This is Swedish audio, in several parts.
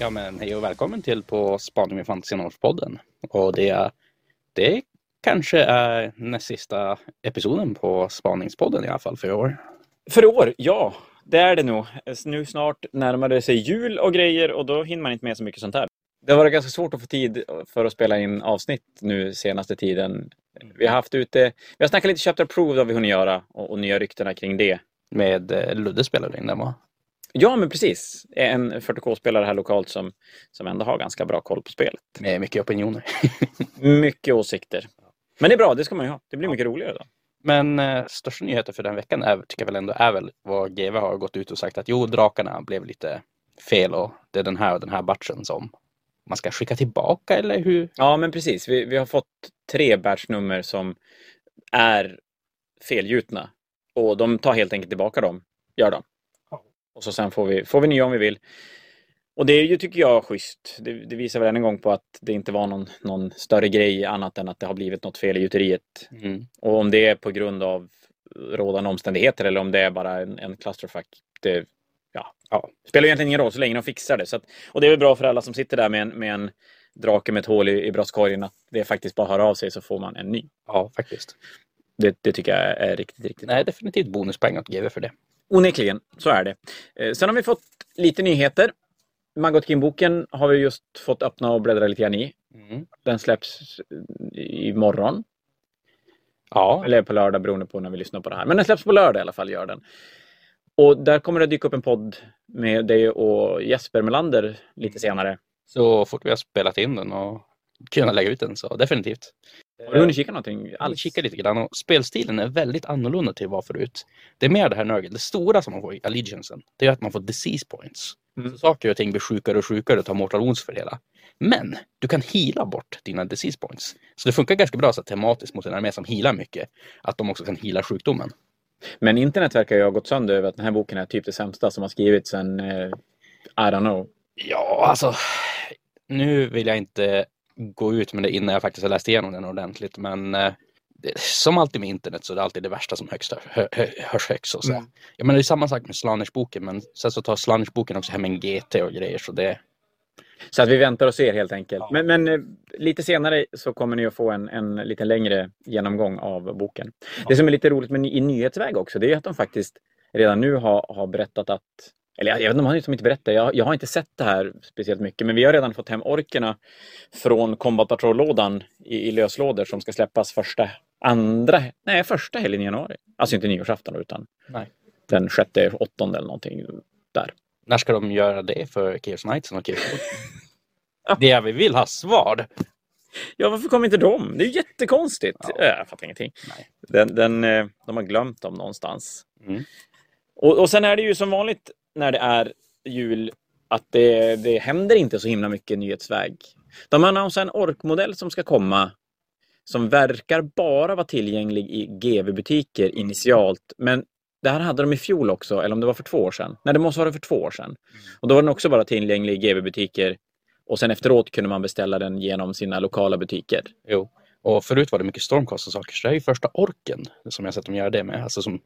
Ja men hej och välkommen till På spaning med Fantasy-podden. Och det, det kanske är näst sista episoden på Spaningspodden i alla fall för i år. För i år, ja. Det är det nog. Nu snart närmar det sig jul och grejer och då hinner man inte med så mycket sånt här. Det har varit ganska svårt att få tid för att spela in avsnitt nu senaste tiden. Vi har haft ute, vi har snackat lite Chapter Prove, det har vi hunnit göra, och, och nya ryktena kring det. Med eh, Ludde spelade in den va? Ja, men precis. En 40K-spelare här lokalt som, som ändå har ganska bra koll på spelet. Med mycket opinioner. mycket åsikter. Men det är bra, det ska man ju ha. Det blir mycket roligare då. Men eh, största nyheten för den veckan är, tycker jag väl ändå är väl vad GW har gått ut och sagt att jo, drakarna blev lite fel och det är den här och den här batchen som man ska skicka tillbaka eller hur? Ja, men precis. Vi, vi har fått tre batchnummer som är felgjutna och de tar helt enkelt tillbaka dem. Gör de. Och så sen får vi, får vi nya om vi vill. Och det är ju, tycker jag, schysst. Det, det visar väl än en gång på att det inte var någon, någon större grej annat än att det har blivit något fel i gjuteriet. Mm. Och om det är på grund av rådande omständigheter eller om det är bara en, en clusterfuck, det ja, ja, spelar egentligen ingen roll så länge de fixar det. Att, och det är väl bra för alla som sitter där med en, med en drake med ett hål i, i bröstkorgen att det faktiskt bara hör av sig så får man en ny. Ja, faktiskt. Det, det tycker jag är riktigt, riktigt Nej, definitivt bonuspoäng åt GW för det. Onekligen, så är det. Eh, sen har vi fått lite nyheter. Magotkin-boken har vi just fått öppna och bläddra lite grann i. Mm. Den släpps imorgon. Ja, Eller på lördag beroende på när vi lyssnar på det här. Men den släpps på lördag i alla fall, gör den. Och där kommer det dyka upp en podd med dig och Jesper Melander lite senare. så fort vi har spelat in den och kunna lägga ut den så definitivt. Har du hunnit kika någonting? Allt kika lite grann och spelstilen är väldigt annorlunda till vad förut. Det är mer det här nörget. Det stora som man får i Allegiancen, det är att man får disease points. Mm. Så saker och ting blir sjukare och sjukare och tar mortal wounds för det hela. Men du kan heala bort dina disease points. Så det funkar ganska bra så tematiskt mot en armé som healar mycket. Att de också kan heala sjukdomen. Men internet verkar ju ha gått sönder över att den här boken är typ det sämsta som har skrivits sen, eh, I don't know. Ja, alltså. Nu vill jag inte gå ut med det innan jag faktiskt har läst igenom den ordentligt. Men eh, det, som alltid med internet så är det alltid det värsta som högst, hö, hö, hörs högst. Så. Mm. Jag menar, det är samma sak med Slanish-boken. Men sen så tar Slanish-boken också hem en GT och grejer. Så det, Så att vi väntar och ser helt enkelt. Ja. Men, men eh, lite senare så kommer ni att få en, en lite längre genomgång av boken. Det som är lite roligt med i nyhetsväg också, det är att de faktiskt redan nu har, har berättat att eller jag jag vet inte om han som inte berättar, jag, jag har inte sett det här speciellt mycket, men vi har redan fått hem orkerna från Combat Patrol-lådan i, i löslådor som ska släppas första, andra, nej första helgen i januari. Alltså inte nyårsafton utan nej. den sjätte, åttonde eller någonting där. När ska de göra det för Chaos Knights och Chaos Det är vi vill ha svar. Ja, varför kommer inte de? Det är ju jättekonstigt. Ja. Ja. Jag fattar ingenting. Nej. Den, den, eh, de har glömt dem någonstans. Mm. Och, och sen är det ju som vanligt när det är jul att det, det händer inte så himla mycket nyhetsväg. De har annonserat en orkmodell som ska komma som verkar bara vara tillgänglig i GV-butiker initialt. Men det här hade de i fjol också, eller om det var för två år sedan. Nej, det måste vara för två år sedan. Och då var den också bara tillgänglig i GV-butiker. Och sen efteråt kunde man beställa den genom sina lokala butiker. Jo. Och förut var det mycket Stormcast och saker. Så det är ju första orken som jag sett dem göra det med. Alltså som,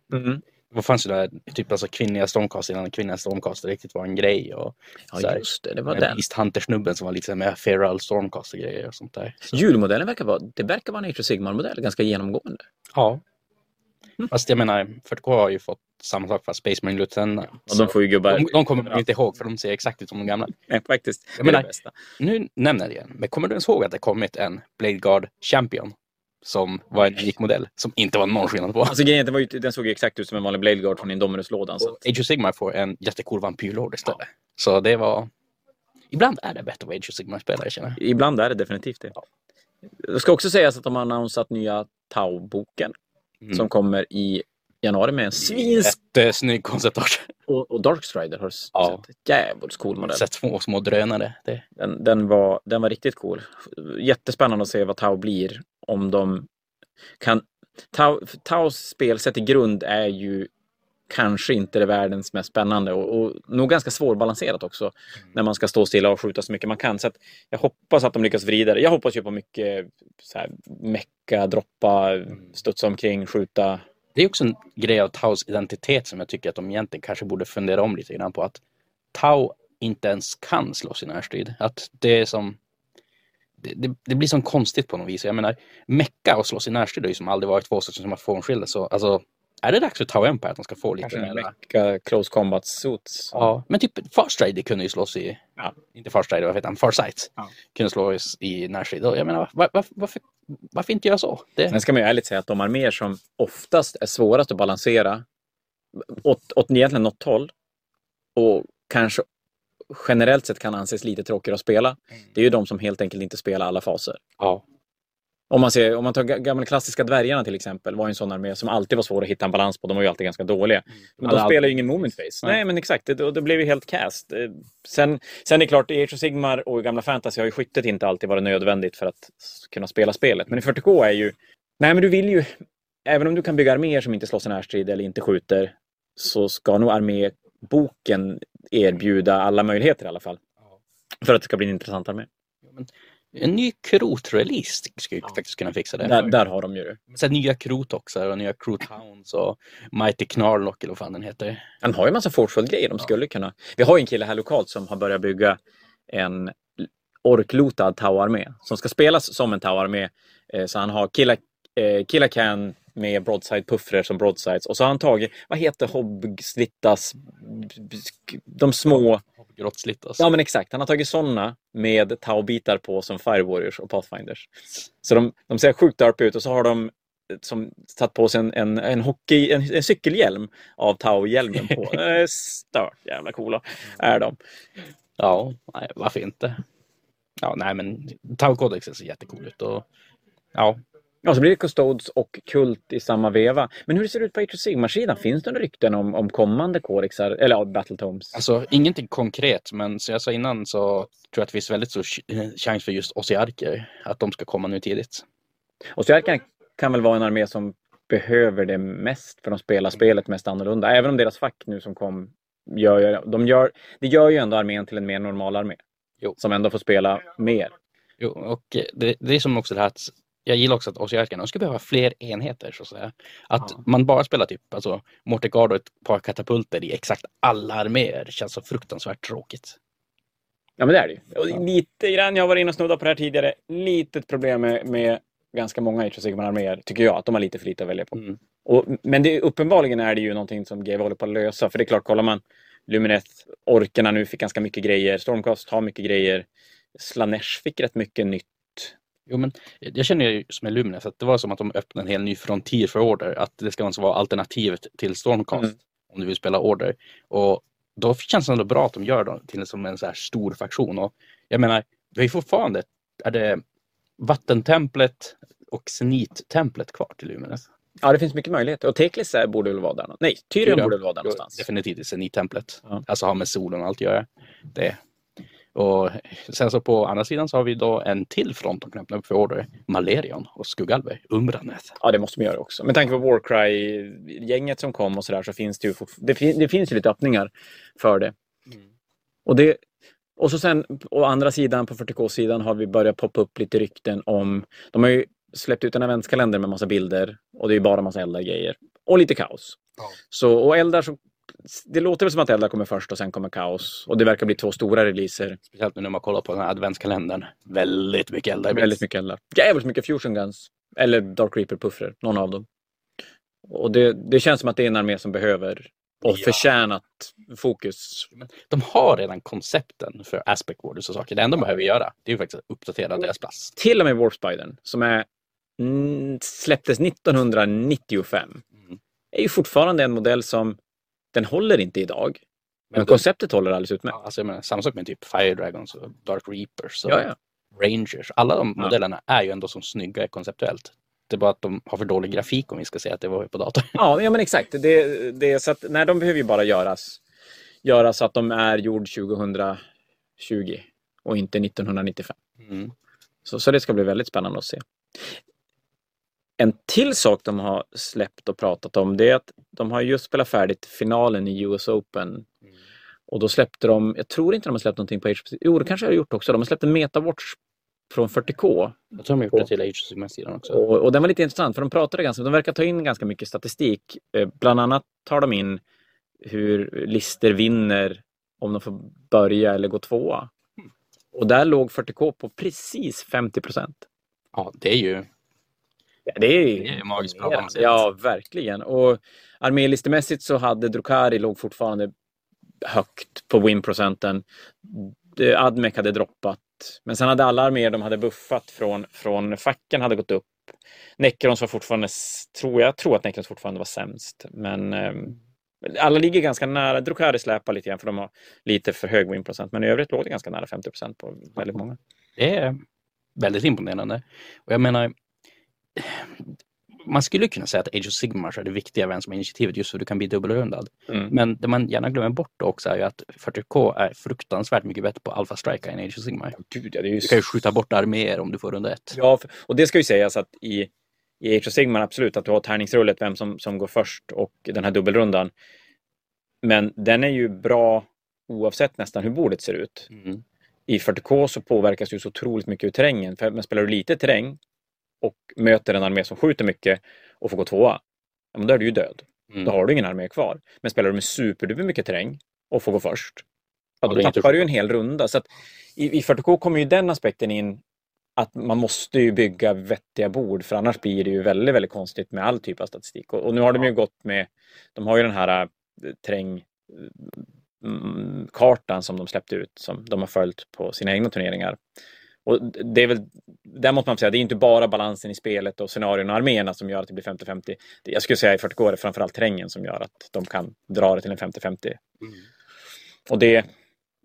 vad fanns det där, typ alltså kvinnliga Stormcast innan kvinnliga Stormcast riktigt var en grej. Och Ja, just det. Det var den. Beast Hunter-snubben som var här med Feral Stormcast och sånt där. Så, Julmodellen verkar vara, det verkar vara en of Sigmar-modell, ganska genomgående. ja. Fast jag menar, 40K har ju fått samma sak fast Space Marine Lieutenant. Och de får ju gubbar... de, de kommer man inte ihåg för de ser exakt ut som de gamla. Nej, faktiskt. Jag menar-. Nu nämner jag det igen, men kommer du ens ihåg att det kommit en Blade Guard Champion? Som var en unik modell som inte var någon skillnad på. Alltså grejen det var ju, den såg ju exakt ut som en vanlig Blade Guard från Indominus-lådan. Så. Age of Sigmar får en jättecool vampyrlord istället. Så det var... Ibland är det bättre att vara Age of Sigmar-spelare känner jag. Ibland är det definitivt det. Det ska också sägas att de har annonsat nya Tau-boken Mm. som kommer i januari med en svins... Jättesnygg konceptart. Och, och Darkstrider har du Ja. sett. Jävligt cool modell. Sett små, små drönare. Det, Den, den, var, den var riktigt cool. Jättespännande att se vad Tau blir. Om de kan... Tau, Taus spelsätt i grund är ju kanske inte det världens mest spännande och, och nog ganska svårbalanserat också när man ska stå stilla och skjuta så mycket man kan. Så jag hoppas att de lyckas vrida det. Jag hoppas ju på mycket så här, mecka, droppa, studsa omkring, skjuta. det är också en grej av Taus identitet som jag tycker att de egentligen kanske borde fundera om lite grann på. att Tau inte ens kan slåss i närstrid. Att det är som det, det, det blir så konstigt på något vis. Jag menar, mecka och slåss i närstrid har ju som aldrig varit två stycken som har frånskilda. Så alltså, är det dags för Tau Empire att de ska få lite Kanske mecka close combat suits. Ja, men typ Farstrider kunde ju slåss i, Ja. inte Farstrider, vad heter han, Farsight. Ja. Kunde slåss i närstrid. Jag menar, var, var, varför, varför inte göra så? Det, Sen ska man ju ärligt säga att de arméer som oftast är svårast att balansera åt, åt egentligen något håll och kanske generellt sett kan anses lite tråkigare att spela. Det är ju de som helt enkelt inte spelar alla faser. ja. Om man, ser, om man tar ga- gamla klassiska dvärgarna till exempel, var ju en sån armé som alltid var svår att hitta en balans på. De var ju alltid ganska dåliga. Men Hade de spelar ju ingen moment face. Nej. Nej, men exakt. Det, det blev ju helt cast. Eh, Sen, sen är det klart, i Age of Sigmar och i gamla fantasy har ju skyttet inte alltid varit nödvändigt för att kunna spela spelet. Men i 40K är ju... Nej, men du vill ju... Även om du kan bygga arméer som inte slåss i närstrid eller inte skjuter, så ska nog arméboken erbjuda alla möjligheter i alla fall. För att det ska bli en intressant armé. En ny krot-release skulle Ja. faktiskt kunna fixa det. Där, där har de ju det. Sen nya krot också, och nya krot hounds och Mighty Knarlock eller vad fan den heter. Han har ju massa forceful-grejer de skulle kunna... Vi har ju en kille här lokalt som har börjat bygga en orklotad Tau-armé som ska spelas som en Tau-armé. Eh, Så han har Killa, eh, Killa Can med broadside-puffrar som broadsides och så har han tagit, vad heter Hobbsvittas, de små, alltså. ja men exakt, han har tagit sådana med Tau-bitar på som Fire Warriors och Pathfinders. Så de, de ser sjukt darp ut och så har de som satt på sig en, en, en, hockey, en, en cykelhjälm av Tau-hjälmen på. Eh, Stört jävla coola är de. Ja, nej, varför inte? Ja, nej men Tau Codex ser jättecool ut och ja, Ja, så blir det Custodes och Kult i samma veva. Men hur ser det ut på Age of Sigmar-sidan? Finns det några rykten om, om kommande kodexar, eller ja, Battletomes? alltså ingenting konkret men som jag sa innan så tror jag att det finns väldigt stor ch- chans för just Ossiarker att de ska komma nu tidigt. Så kan, väl vara en armé som behöver det mest för de spelar spelet mest annorlunda. Även om deras fack nu som kom gör, de gör, det gör ju ändå armén till en mer normal armé. Jo. Som ändå får spela mer. Jo, och eh, det, det är som också det här att jag gillar också att Ossiarkerna, de ska behöva fler enheter så att säga. Att Ja. man bara spelar typ alltså Mortegard och ett par katapulter i exakt alla arméer känns så fruktansvärt tråkigt. Ja, men det är det ju. Och lite grann, jag var inne och snudda på det här tidigare, litet problem med, med ganska många Age of Sigmar-arméer, tycker jag, att de har lite för lite att välja på. Mm. Och, men det, uppenbarligen är det ju någonting som GW håller på att lösa. För det är klart, kollar man Lumineth, Orkerna nu fick ganska mycket grejer. Stormcast har mycket grejer. Slanesh fick rätt mycket nytt. Jo, men jag känner ju som är Luminous att det var som att de öppnade en hel ny frontier för Order. Att det ska alltså vara alternativet till Stormcast Mm. om du vill spela Order. Och då känns det ändå bra att de gör det till som en så här stor faktion. Och jag menar, vi har ju fortfarande, är det vattentemplet och snit-templet kvar till Luminous? Ja, det finns mycket möjligheter. Och Teklis borde väl vara där. Nej, Tyrion borde väl vara där någonstans. Definitivt i snit-templet. Ja. Alltså ha med solen och allt att göra. Det. Och sen så på andra sidan så har vi då en till front de kan öppna upp för Order. Malerion och Skuggalver, Umbranet. Ja, det måste man göra också. Med tanke på Warcry-gänget som kom och sådär så finns det ju det, fin- det finns ju lite öppningar för det. Och, det, och så sen å andra sidan, på 40K-sidan, har vi börjat poppa upp lite rykten om... De har ju släppt ut en eventskalender med massa bilder och det är ju bara massa eldar-grejer. Och lite kaos. Ja. Så, och eldar så... Det låter väl som att eldar kommer först och sen kommer kaos. Och det verkar bli två stora releaser. Speciellt nu när man kollar på den här adventskalendern. Väldigt mycket eldar. Väldigt mycket eldar. Jävligt mycket fusion guns. Eller Dark Reaper-puffrar, någon av dem. Och det, det känns som att det är en armé som behöver och Ja. förtjänat fokus. De har redan koncepten för aspect warders och saker. Det enda de behöver göra det är ju faktiskt att uppdatera deras plats. Till och med Warspidern, som är, mm, släpptes 1995, Mm. är ju fortfarande en modell som den håller inte idag. Men, Men konceptet håller alldeles utmärkt. ja, alltså menar, samma sak med typ Fire Dragons och Dark Reapers och Ja, ja. Rangers. Alla de modellerna är ju ändå som snygga konceptuellt. Det är bara att de har för dålig grafik om vi ska säga att det var på dator. Ja, ja men exakt. Det, det, är så att, nej, de behöver ju bara göras, göras så att de är gjord 2020 och inte 1995. Mm. Så, så det ska bli väldigt spännande att se. En till sak de har släppt och pratat om det är att de har just spelat färdigt finalen i US Open. Och då släppte de, jag tror inte de har släppt någonting på HP. Jo, det kanske jag har gjort också. De har släppt en Metawatch från 40K. Jag tror de har gjort det till Sigmar-sidan också. Och, och den var lite intressant för de pratade ganska, de verkar ta in ganska mycket statistik. Eh, bland annat tar de in hur lister vinner om de får börja eller gå tvåa. Och där låg 40K på precis 50 procent. Ja, det är ju det är, Det är magiskt bra balanserat. Ja, verkligen. Och armélistemässigt så hade Drukari låg fortfarande högt på win-procenten. Admec hade droppat. Men sen hade alla arméer de hade buffat från, från facken hade gått upp. Necrons var fortfarande, tror jag, tror att Necrons fortfarande var sämst. Men ehm, alla ligger ganska nära. Drukari släpar lite grann för de har lite för hög win-procent. Men i övrigt låg det ganska nära 50 procent på väldigt många. Det är väldigt imponerande. Och jag menar, man skulle kunna säga att Age of Sigmar är det viktiga vem som har initiativet just för att du kan bli dubbelrundad. Mm. Men det man gärna glömmer bort också är ju att 40K är fruktansvärt mycket bättre på Alpha Strike än Age of Sigmar. Gud, ja, det är ju Du kan ju skjuta bort arméer om du får runda ett. Ja, och det ska ju sägas att i, i Age of Sigmar absolut att du har tärningsrullet, vem som, som går först och den här dubbelrundan. Men den är ju bra oavsett nästan hur bordet ser ut. Mm. I 40K så påverkas ju så otroligt mycket ur terrängen. För men spelar du lite terräng och möter en armé som skjuter mycket och får gå tvåa, ja, men då är du ju död. Mm. Då har du ingen armé kvar. Men spelar du med superduper mycket terräng och får gå först, ja, Ja, då du tappar du en hel runda. Så i, I 40K kommer ju den aspekten in att man måste ju bygga vettiga bord för annars blir det ju väldigt, väldigt konstigt med all typ av statistik. Och, och nu har de ju gått med, de har ju den här äh, terräng mm, kartan som de släppte ut som de har följt på sina egna turneringar. Och det är väl, där måste man säga, det är inte bara balansen i spelet och scenarion och arméerna som gör att det blir 50-50. Det- Jag skulle säga i 40K är det framförallt terrängen som gör att de kan dra det till en 50-50. Mm. Och det,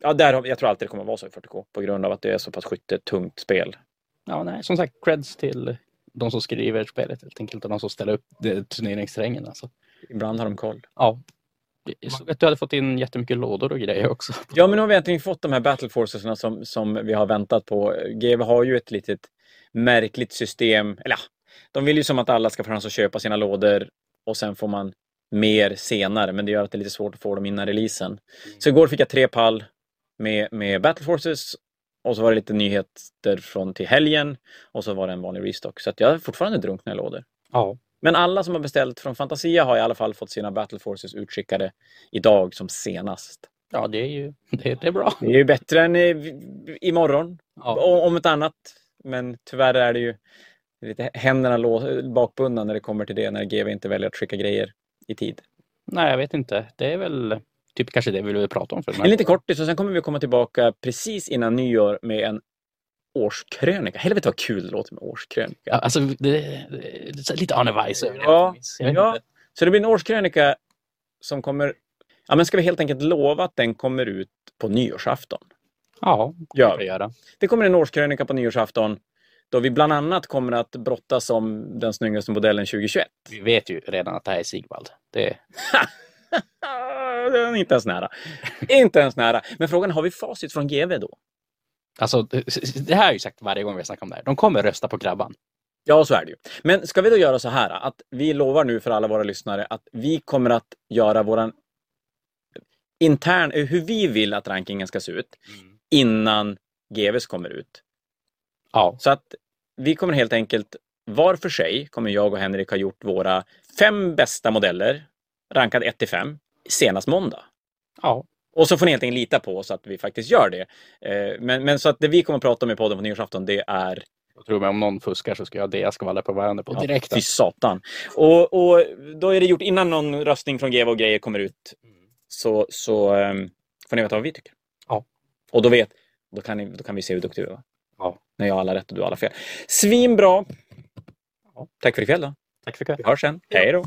ja, där, har- jag tror alltid det kommer att vara så i 40K på grund av att det är så pass skyttetungt spel. Ja, nej, som sagt, creds till de som skriver spelet helt enkelt och de som ställer upp turneringsterrängen. Alltså. Ibland har de koll. Ja. Jag såg att du hade fått in jättemycket lådor och grejer också. Ja, men nu har vi äntligen fått de här battle forcesna som, som vi har väntat på. GW har ju ett litet märkligt system. Eller de vill ju som att alla ska få chans att köpa sina lådor och sen får man mer senare, men det gör att det är lite svårt att få dem innan releasen. Så igår fick jag tre pall med, med battle forces och så var det lite nyheter från till helgen och så var det en vanlig restock. Så jag har fortfarande drunkna i lådor. Ja. Men alla som har beställt från Fantasia har i alla fall fått sina battle forces utskickade idag som senast. Ja, det är ju det, det är bra. Det är ju bättre än i, imorgon, Ja. om ett annat. Men tyvärr är det ju lite händerna bakbundna när det kommer till det, när GW inte väljer att skicka grejer i tid. Nej, jag vet inte. Det är väl typ kanske det vi vill prata om för En liten kortis och sen kommer vi komma tillbaka precis innan nyår med en årskrönika. Helvete vad kul det låter med årskrönika. Alltså, det, det, är lite Arne Weiss över det. Ja, ja. Så det blir en årskrönika som kommer... Ja, men ska vi helt enkelt lova att den kommer ut på nyårsafton? ja, det vi. göra. Det kommer en årskrönika på nyårsafton då vi bland annat kommer att brottas om den snyggaste modellen 2021. Vi vet ju redan att det här är Sigvald. Det, inte ens nära. inte ens nära. Men frågan har vi facit från GV då? Alltså, det här har jag ju sagt varje gång vi snackar om det här. De kommer rösta på grabban. Ja, så är det ju. Men ska vi då göra så här att vi lovar nu för alla våra lyssnare att vi kommer att göra våran intern, hur vi vill att rankingen ska se ut innan GVs kommer ut. Ja, Så att vi kommer helt enkelt, var för sig, kommer jag och Henrik ha gjort våra fem bästa modeller, rankad 1 till 5, senast måndag. ja, Och så får ni helt enkelt lita på oss att vi faktiskt gör det. Eh, Men, men så att det vi kommer att prata om i podden på nyårsafton, det är jag tror mig om någon fuskar så ska jag det skvallra på varandra på direkt. Fy satan. Och, och då är det gjort innan någon röstning från GV och grejer kommer ut. Så, så ehm, får ni veta vad vi tycker. Ja. Och då vet, då kan, ni, då kan vi se hur duktiga vi var. Ja. När jag har alla rätt och du har alla fel. Svinbra! Ja. Tack för ikväll då. Tack för ikväll. Vi hörs sen. Hej då!